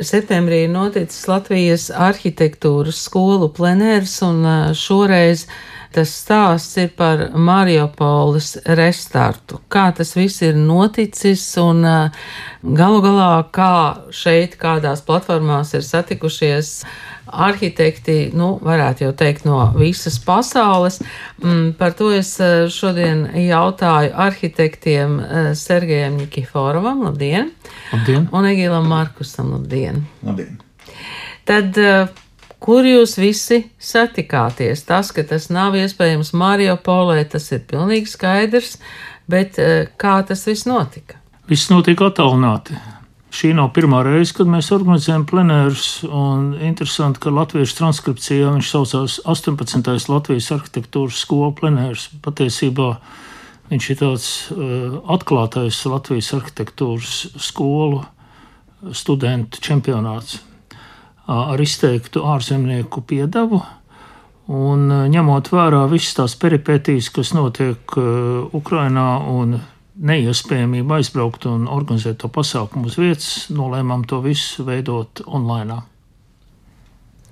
Septembrī ir noticis Latvijas arhitektūras skolu plenērs, un šoreiz tas stāsts ir par Mariupoles restartu. Kā tas viss ir noticis, un galu galā, kā šeit, kādās platformās ir satikušies arhitekti, nu, varētu jau teikt, no visas pasaules. Mm, par to es eh, šodien jautāju arhitektiem eh, Sergejam Nikiforovam, labdien! Labdien! Un Egīlam Markusam, labdien! Labdien! Tad, eh, kur jūs visi satikāties? Tas, ka tas nav iespējams Mariupolē, tas ir pilnīgi skaidrs, bet kā tas viss notika? Viss notika attālināti. Šī nav pirmā reize, kad mēs organizējam plenērus, interesanti, ka latviešu transkripcijā viņš saucās 18. Latvijas arhitektūras skolu plenērs. Patiesībā viņš ir tāds uh, atklātais Latvijas arhitektūras skolu studentu čempionāts uh, ar izteiktu ārzemnieku piedevu. Un uh, ņemot vērā visas tās peripētīs, kas notiek uh, Ukrainā un neiespējamība aizbraukt un organizēt to pasākumu uz vietas, nolēmām to visu veidot online.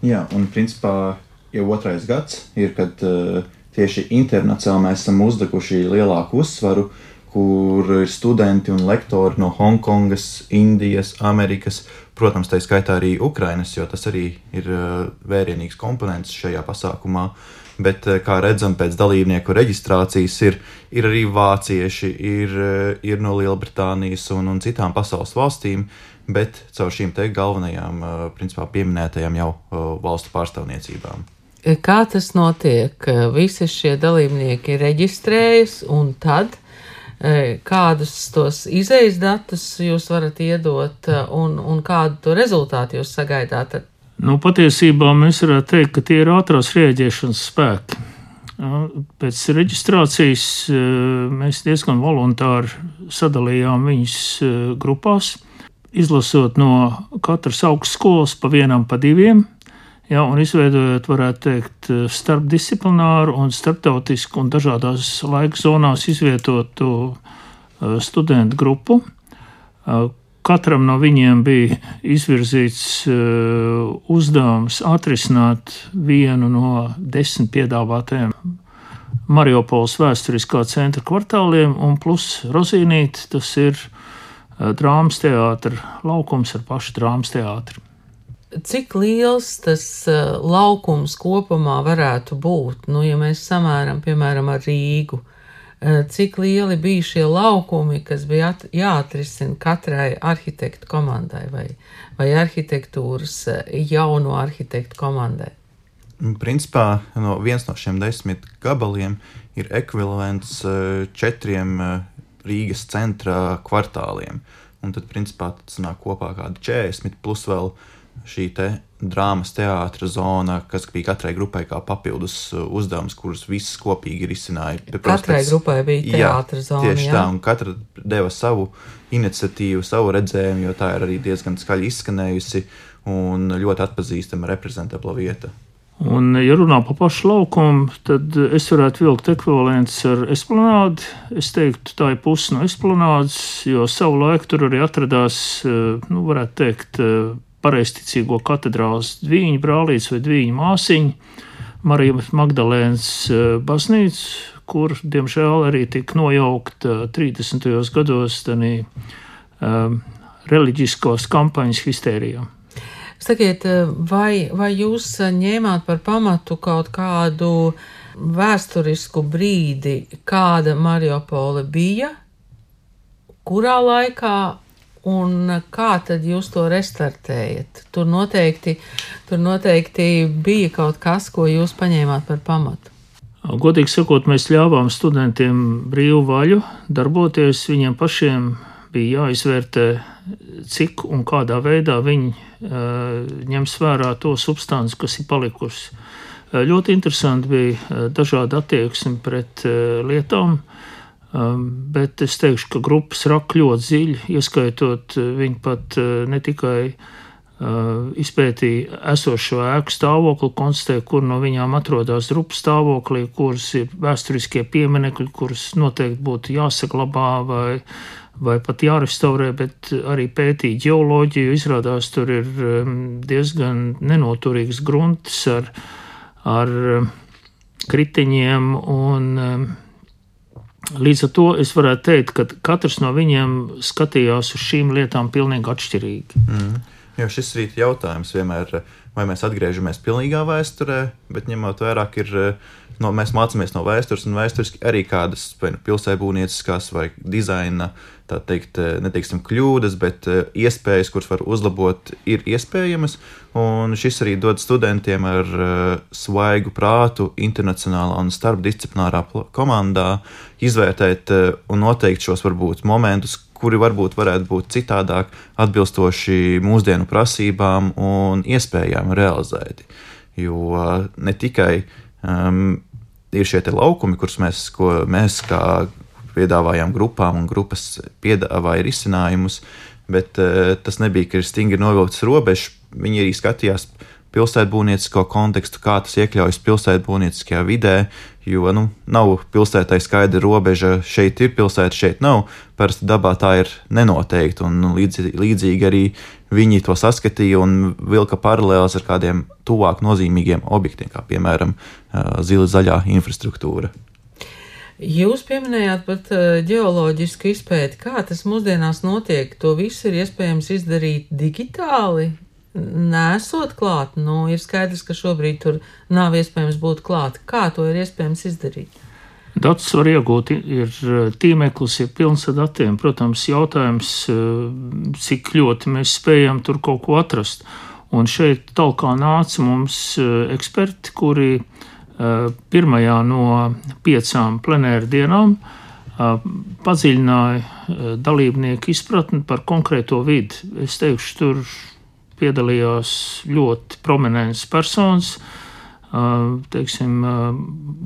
Jā, un principā jau otrais gads ir, kad uh, tieši internacionāli mēs esam uzlikuši lielāku uzsvaru, kur ir studenti un lektori no Hongkongas, Indijas, Amerikas, protams, tā skaitā arī Ukrainas, jo tas arī ir uh, vērienīgs komponents šajā pasākumā. Uh, bet, eh, kā redzam, pēc dalībnieku reģistrācijas ir, ir arī vācieši, ir, eh, ir no Lielbritānijas un, un citām pasaules valstīm, bet caur šīm te galvenajām, eh, principā, pieminētajām jau valstu pārstāvniecībām. Kā tas notiek? Visi šie dalībnieki reģistrējas, un tad kādus tos izējas datus jūs varat iedot, un, un kādu to rezultātu jūs sagaidāt Nu, patiesībā mēs varētu teikt, ka tie ir ātrās rēģēšanas spēki. Pēc reģistrācijas e, mēs diezgan voluntāri sadalījām viņus e, grupās, izlasot no katras augstskolas pa vienam, pa diviem, ja, un izveidojot, varētu teikt, starpdisciplināru un starptautisku un dažādās laika zonās izvietotu studentu grupu, Katram no viņiem bija izvirzīts uh, uzdevums atrisināt vienu no desmit piedāvātajiem Mariupoles vēsturiskā centra kvartāliem, un plus Rozīnīt, tas ir uh, drāmas teātris, laukums ar pašu drāmas teātri. Cik liels tas uh, laukums kopumā varētu būt, nu, ja mēs samēram, piemēram, ar Rīgu? Eh, cik lieli bija šie laukumi, kas bija jāatrisina katrai arhitektu komandai vai, vai arhitektūras eh, jauno arhitektu komandai? Principā no viens no šiem desmit gabaliem ir ekvivalents eh, četriem Rīgas centra kvartāliem. Un tad, principā, tas nāk kopā kādi 40 plus vēl šī te drāmas teātris zona, kas bija katrai grupai kā papildus uh, uzdevums, kurus visas kopīgi ir izcinājuši. Katrai pēc, grupai bija teātris zona. Tieši jā. tā, un katra deva savu iniciatīvu, savu redzējumu, jo tā ir arī diezgan skaļi izskanējusi un ļoti atpazīstama reprezentabla vieta. Un, ja runā par pašu laukumu, tad es varētu vilkt ekvivalents ar esplanādi. Es teiktu, tā ir puse no esplanādes, jo savu laiku tur arī atradās, uh, nu, varētu teikt, uh, pareizticīgo katedrāls dviņu brālītes vai dviņu māsiņu, Marijas Magdalēnas eh, baznīca, kur, diemžēl, arī tika nojaukta 30. gados tādā um, reliģiskos kampaņas histērijā. Sakiet, vai, vai jūs ņēmāt par pamatu kaut kādu vēsturisku brīdi, kāda Mariupola bija, kurā laikā Un kā tad jūs to restartējat? Tur noteikti, tur noteikti bija kaut kas, ko jūs paņēmāt par pamatu. Godīgi sakot, mēs ļāvām studentiem brīvu vaļu darboties. Viņiem pašiem bija jāizvērtē, cik un kādā veidā viņi uh, ņems vērā to substanci, kas ir palikusi. Uh, ļoti interesanti bija uh, dažādi attieksmi pret lietām. Um, bet es teikšu, ka grupas rak ļoti dziļi, ieskaitot uh, viņu pat uh, ne tikai izpētīja esošo ēku stāvokli, konstatēja, kur no viņām atrodas drupu stāvoklī, kuras ir vēsturiskie pieminekļi, kurus noteikti būtu jāsaglabā vai, vai pat jārestaurē, bet arī pētīja ģeoloģiju. Izrādās, tur ir diezgan nenoturīgs grunts ar, ar kritiņiem un Līdz ar to es varētu teikt, ka katrs no viņiem skatījās uz šīm lietām pilnīgi atšķirīgi. Mm. Jo šis ir jautājums vienmēr, vai mēs atgriežamies pilnīgā vēsturē, bet ņemot vērā, ka ir, no, mēs mācāmies no vēstures, un vēsturiski arī kādas nu, pilsētbūvnieciskās vai dizaina tā teikt, eh, neteiksim, kļūdas, bet eh, iespējas, kuras var uzlabot, ir iespējamas. Un šis arī dod studentiem ar eh, svaigu prātu, internacionālā un starpdisciplinārā komandā izvērtēt un noteikt šos varbūt momentus, kuri varbūt varētu būt citādāk, atbilstoši mūsdienu prasībām un iespējām realizēti. Jo ne tikai um, ir šie laukumi, kurus mēs, mēs kā piedāvājām grupām, un grupas piedāvāja risinājumus, bet uh, tas nebija, ka ir stingri novilktas robežas. Viņi arī skatījās pilsētbūvniecisko kontekstu, kā tas iekļaujas pilsētbūvnieciskajā vidē, jo nu, nav pilsētai skaidra robeža, šeit ir pilsēta, šeit nav. Parasti dabā tā ir nenoteikta, un nu, līdzīgi, līdzīgi arī viņi to saskatīja un vilka paralēlus ar kādiem tuvāk nozīmīgiem objektiem, kā piemēram zila zaļā infrastruktūra. Jūs pieminējāt pat ģeoloģisku izpēti. Kā tas mūsdienās notiek? To visu ir iespējams izdarīt digitāli, nesot klāt. Nu, ir skaidrs, ka šobrīd tur nav iespējams būt klāt. Kā to ir iespējams izdarīt? Datus var iegūt, ir eh, tīmeklis, ir pilns ar datiem. Protams, jautājums, eh, cik ļoti mēs spējam tur kaut ko atrast. Un šeit tālāk nāca mums eksperti, kuri pirmajā no piecām plenēra dienām padziļināja dalībnieku izpratni par konkrēto vidi. Es teikšu, tur piedalījās ļoti prominents personas. Teiksim,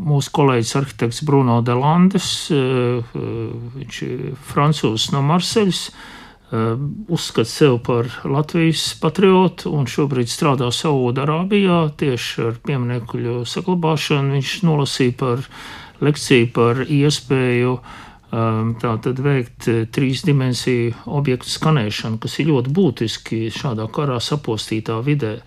mūsu kolēģis arhitekts Bruno Delandes, viņš ir francūzs no Marseļas, uzskata sevi par Latvijas patriotu un šobrīd strādā Saudārābijā tieši ar pieminiektu saglabāšanu. Viņš nolasīja par lekciju par iespēju ehm, tātad veikt eh, trīs dimensiju objektu skanēšanu, kas ir ļoti būtiski šādā karā sapostītā vidē.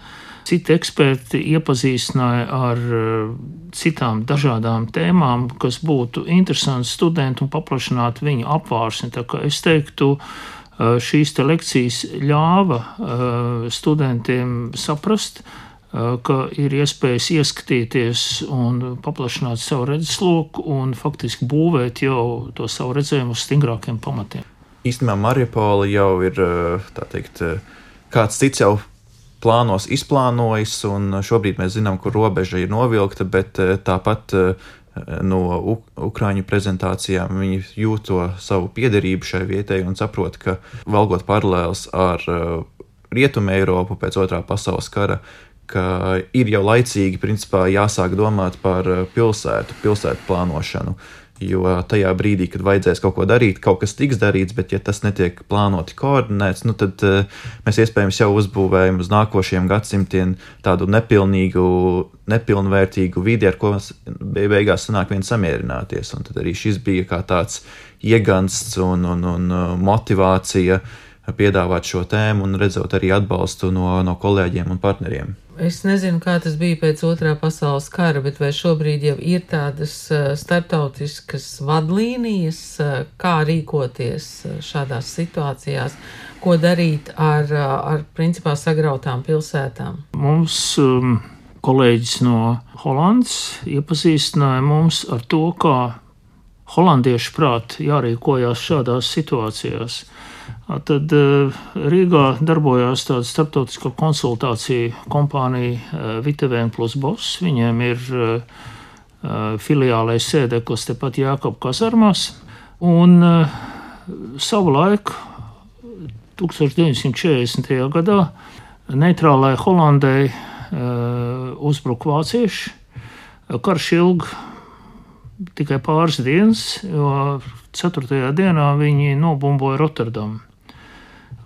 Citi eksperti iepazīstināja ar eh, citām dažādām tēmām, kas būtu interesanti studentiem un paplašināt viņu apvārsni. Tā kā es teiktu, Eh, šīs lekcijas ļāva studentiem saprast, eh, ka ir iespējas ieskatīties un paplašināt savu redzesloku un faktiski būvēt jau to savu redzējumu uz stingrākiem pamatiem. Īstenībā Mariupola jau ir teikt, kāds cits jau plānos izplānojis, un šobrīd mēs zinām, kur robeža ir novilkta, bet tāpat no Ukrāņu prezentācijām. Viņi jūt to savu piederību šai vietai un saprot, ka valgot paralēlus ar uh, Rietumu Eiropu pēc otrā pasaules kara, ka ir jau laicīgi principā, jāsāk domāt par uh, pilsētu, pilsētu plānošanu. Jo tajā brīdī, kad vajadzēs kaut ko darīt, kaut kas tiks darīts, bet ja tas netiek plānoti koordinēts, nu tad uh, mēs iespējams jau uzbūvējam uz nākošiem gadsimtiem tādu nepilnīgu, nepilnvērtīgu vidi, ar ko beigās sanāk vien samierināties. Un tad arī šis bija kā tāds iegansts un, un, un uh, motivācija piedāvāt šo tēmu un redzot arī atbalstu no, no kolēģiem un partneriem. Es nezinu, kā tas bija pēc otrā pasaules kara, bet vai šobrīd jau ir tādas uh, starptautiskas vadlīnijas, uh, kā rīkoties uh, šādās situācijās, ko darīt ar, ar principā sagrautām pilsētām? Mums um, kolēģis no Holandas iepazīstināja mums ar to, kā holandiešu prāt jārīkojās šādās situācijās. Tad eh, Rīgā darbojās tāda starptautiskā konsultācija kompānija eh, Vitevēn plus Boss. Viņiem ir eh, filiālais sēdeklis tepat Jākapa kazarmās. Un savu laiku, 1940. gadā, neitrālai Holandai uzbruka vācieši. Karš ilga tikai pāris dienas, jo 4. dienā viņi nobumboja Rotterdamu.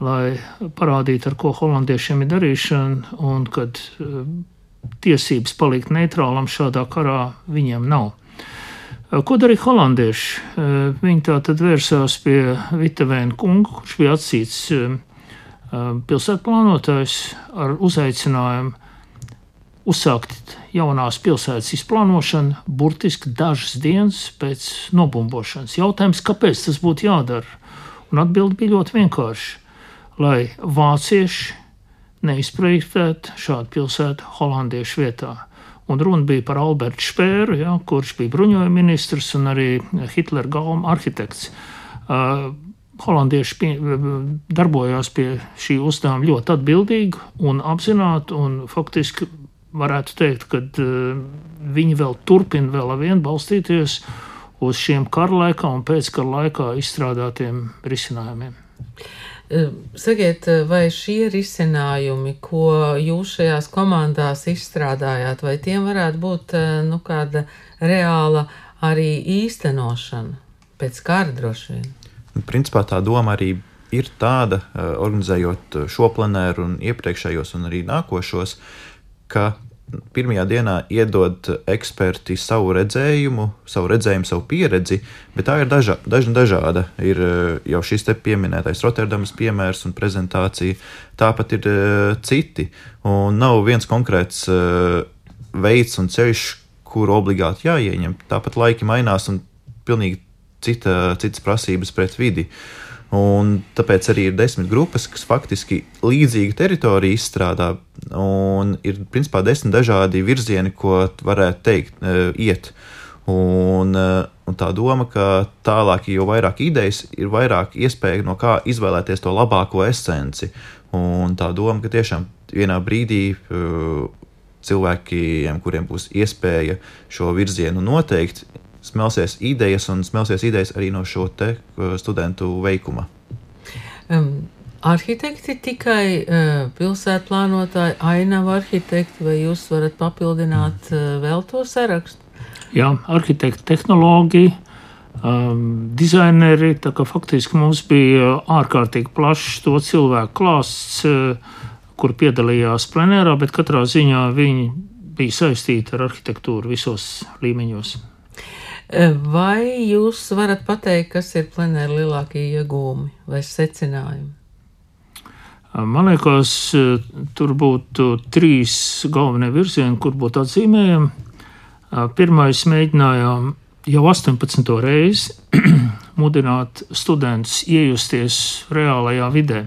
lai parādītu, ar ko holandiešiem ir darīšana, un kad uh, tiesības palikt neitrālam šādā karā viņiem nav. Uh, ko darīja holandieši? Uh, viņi tā tad vērsās pie Vitavēna kunga, kurš bija atsīts pilsētplānotājs ar uzaicinājumu uzsākt jaunās pilsētas izplānošanu burtiski dažas dienas pēc nobumbošanas. Jautājums, kāpēc tas būtu jādara? Un atbildi bija ļoti vienkārši. Lai vācieši neizprojektētu šādu pilsētu holandiešu vietā. Un runa bija par Albertu Špēru, ja, kurš bija bruņojuma ministrs un arī Hitlera galva arhitekts. Uh, holandieši pie, darbojās pie šī uzdevuma ļoti atbildīgi un apzināti, un faktiski varētu teikt, ka uh, viņi vēl turpina vēl vien balstīties uz šiem kara laikā un pēckara laikā izstrādātiem risinājumiem. Sakiet, vai šie risinājumi, ko jūs šajās komandās izstrādājāt, vai tiem varētu būt nu, kāda reāla arī īstenošana pēc kara droši vien? Principā tā doma arī ir tāda, organizējot šo plenēru un iepriekšējos un arī nākošos, ka pirmajā dienā iedod eksperti savu redzējumu, savu redzējumu, savu pieredzi, bet tā ir daža, dažna dažāda. Ir eh, jau šis te pieminētais Rotterdamas piemērs un prezentācija, tāpat ir uh, citi. Un nav viens konkrēts uh, veids un ceļš, kur obligāti jāieņem. Tāpat laiki mainās un pilnīgi cita, citas prasības pret vidi. Uh, Un tāpēc arī ir desmit grupas, kas faktiski līdzīgu teritoriju izstrādā. Un ir principā desmit dažādi virzieni, ko varētu teikt, e, iet. Un, e, un tā doma, ka tālāk, jo vairāk idejas, ir vairāk iespēja no kā izvēlēties to labāko esenci. Un tā doma, ka tiešām vienā brīdī e, cilvēkiem, kuriem būs iespēja šo virzienu noteikt, smelsies idejas un smelsies idejas arī no šo te uh, studentu veikuma. Um. Arhitekti tikai uh, pilsētu plānotāji, ainavu arhitekti, vai jūs varat papildināt uh, vēl to sarakstu? Jā, arhitekti, tehnoloģi, um, dizaineri. Faktiski mums bija ārkārtīgi plašs to cilvēku klāsts, uh, kur piedalījās plenērā, bet katrā ziņā viņi bija saistīti ar arhitektūru visos līmeņos. Vai jūs varat pateikt, kas ir plenēra lielākie iegūmi vai secinājumi? Man liekas, tur būtu trīs galvenie virzieni, kur būtu atzīmējami. Pirmais mēģinājām jau 18. reizi mudināt studentus iejusties reālajā vidē.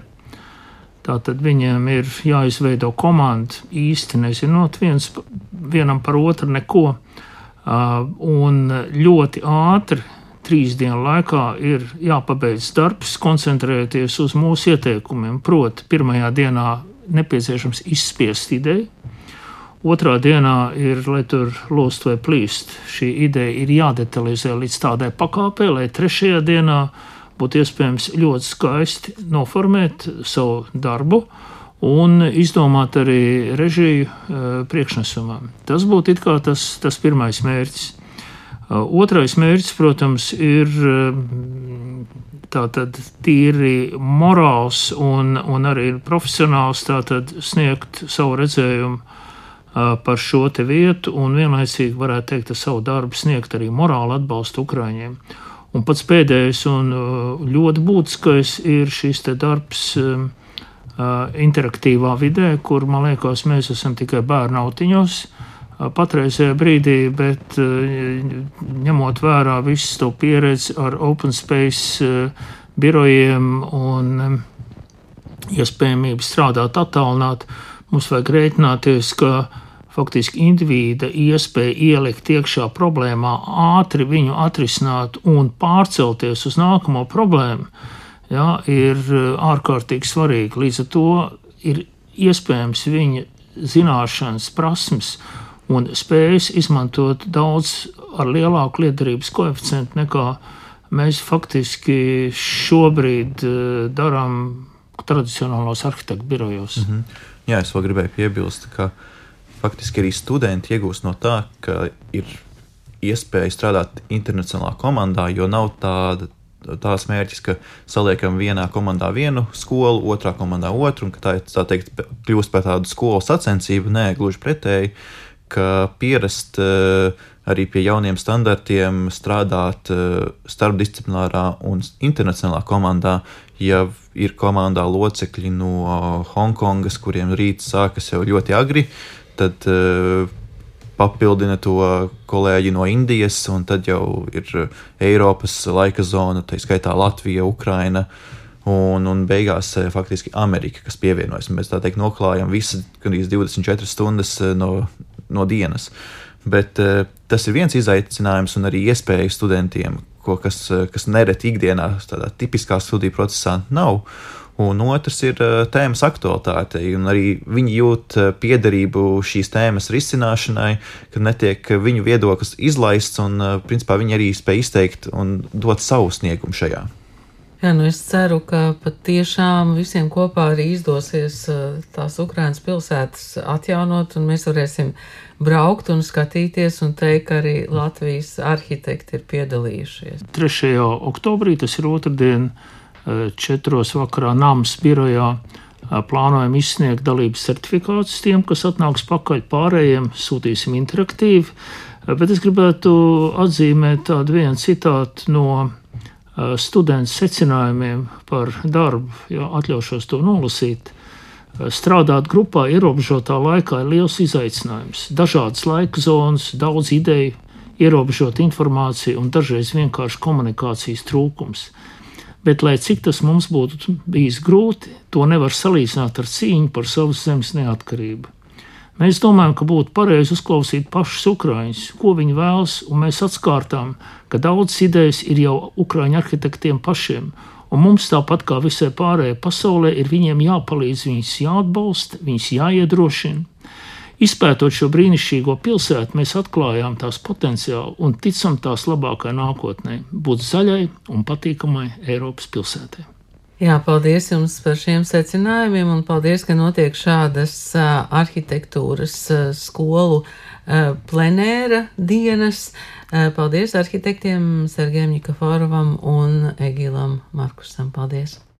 Tātad viņiem ir jāizveido komanda īsti nezinot viens, vienam par otru neko. Uh, un ļoti ātri, trīs dienu laikā, ir jāpabeidz darbs, koncentrēties uz mūsu ieteikumiem. Proti, pirmajā dienā nepieciešams izspiest ideju. Otrā dienā ir, lai tur lost vai plīst. Šī ideja ir jādetalizē līdz tādai pakāpei, lai trešajā dienā būtu iespējams ļoti skaisti noformēt savu darbu un izdomāt arī režiju eh, priekšnesumam. Tas būtu tas, tas pirmais mērķis. Eh, otrais mērķis, protams, ir eh, tātad tīri morāls un, un arī profesionāls, tātad sniegt savu redzējumu par šo te vietu un vienlaicīgi varētu teikt ar savu darbu sniegt arī morālu atbalstu Ukraiņiem. Un pats pēdējais un ļoti būtiskais ir šis te darbs interaktīvā vidē, kur man liekas, mēs esam tikai bērnu autiņos patreizajā brīdī, bet ņemot vērā visu to pieredzi ar open space birojiem un iespējamību strādāt attālināt, mums vajag rēķināties, ka faktiski indivīda iespēja ielikt iekšā problēmā, ātri viņu atrisināt un pārcelties uz nākamo problēmu ja, ir eh, ārkārtīgi svarīgi. Līdz ar to ir iespējams viņa zināšanas, prasmes un spējas izmantot daudz ar lielāku liederības koeficientu nekā mēs faktiski šobrīd eh, darām tradicionālos arhitektu birojos. Mm -hmm. Jā, es vēl gribēju piebilst, ka faktiski arī studenti iegūst no tā, ka ir iespēja strādāt internacionālā komandā, jo nav tāda tās mērķis, ka saliekam vienā komandā vienu skolu, otrā komandā otru, un ka tā, tā teikt, kļūst par tādu skolu sacensību. Nē, gluži pretēji, ka pierast arī pie jauniem standartiem, strādāt starpdisciplinārā un internacionālā komandā, ja ir komandā locekļi no Hongkongas, kuriem rīts sākas jau ļoti agri, tad uh, papildina to kolēģi no Indijas, un tad jau ir Eiropas laika zona, tā skaitā Latvija, Ukraina. Un, un beigās eh, faktiski Amerika, kas pievienojas. Mēs tā teikt, noklājam visas 24 stundas eh, no, no dienas. Bet tas ir viens izaicinājums un arī iespēja studentiem, ko, kas, kas nereti ikdienā, tādā tipiskā studiju procesā nav. Un otrs ir eh, tēmas aktualitāte, un arī viņi jūt eh, piederību šīs tēmas risināšanai, kad netiek viņu viedoklis izlaists, un eh, principā viņi arī spēj izteikt un dot savu sniegumu šajā. Jā, nu es ceru, ka patiešām visiem kopā arī izdosies tās Ukrainas pilsētas atjaunot, un mēs varēsim braukt un skatīties un teikt, ka arī Latvijas arhitekti ir piedalījušies. 3. oktobrī, tas ir otrdien, četros vakarā Nāmas birojā plānojam izsniegt dalības certifikātus tiem, kas atnāks pakaļ pārējiem, sūtīsim interaktīvi. Bet es gribētu atzīmēt tādu vienu citātu no studentu secinājumiem par darbu, ja atļaušos to nolasīt. Strādāt grupā ierobežotā laikā ir liels izaicinājums. Dažādas laika zonas, daudz ideju, ierobežota informācija un dažreiz vienkārši komunikācijas trūkums. Bet, lai cik tas mums būtu bijis grūti, to nevar salīdzināt ar cīņu par savas zemes neatkarību. Mēs domājam, ka būtu pareizi uzklausīt pašus ukrāņus, ko viņi vēlas, un mēs atskārtām, ka daudzas idejas ir jau ukrāņu arhitektiem pašiem, un mums tāpat kā visai pārējai pasaulē ir viņiem jāpalīdz, viņus jāatbalsta, viņus jāiedrošina. Izpētot šo brīnišķīgo pilsētu, mēs atklājām tās potenciālu un ticam tās labākai nākotnē, būt zaļai un patīkamai Eiropas pilsētai. Jā, paldies jums par šiem secinājumiem, un paldies, ka notiek šādas arhitektūras skolu plenēra dienas. Paldies arhitektiem Sergejam Nikaforovam un Egilam Markusam. Paldies!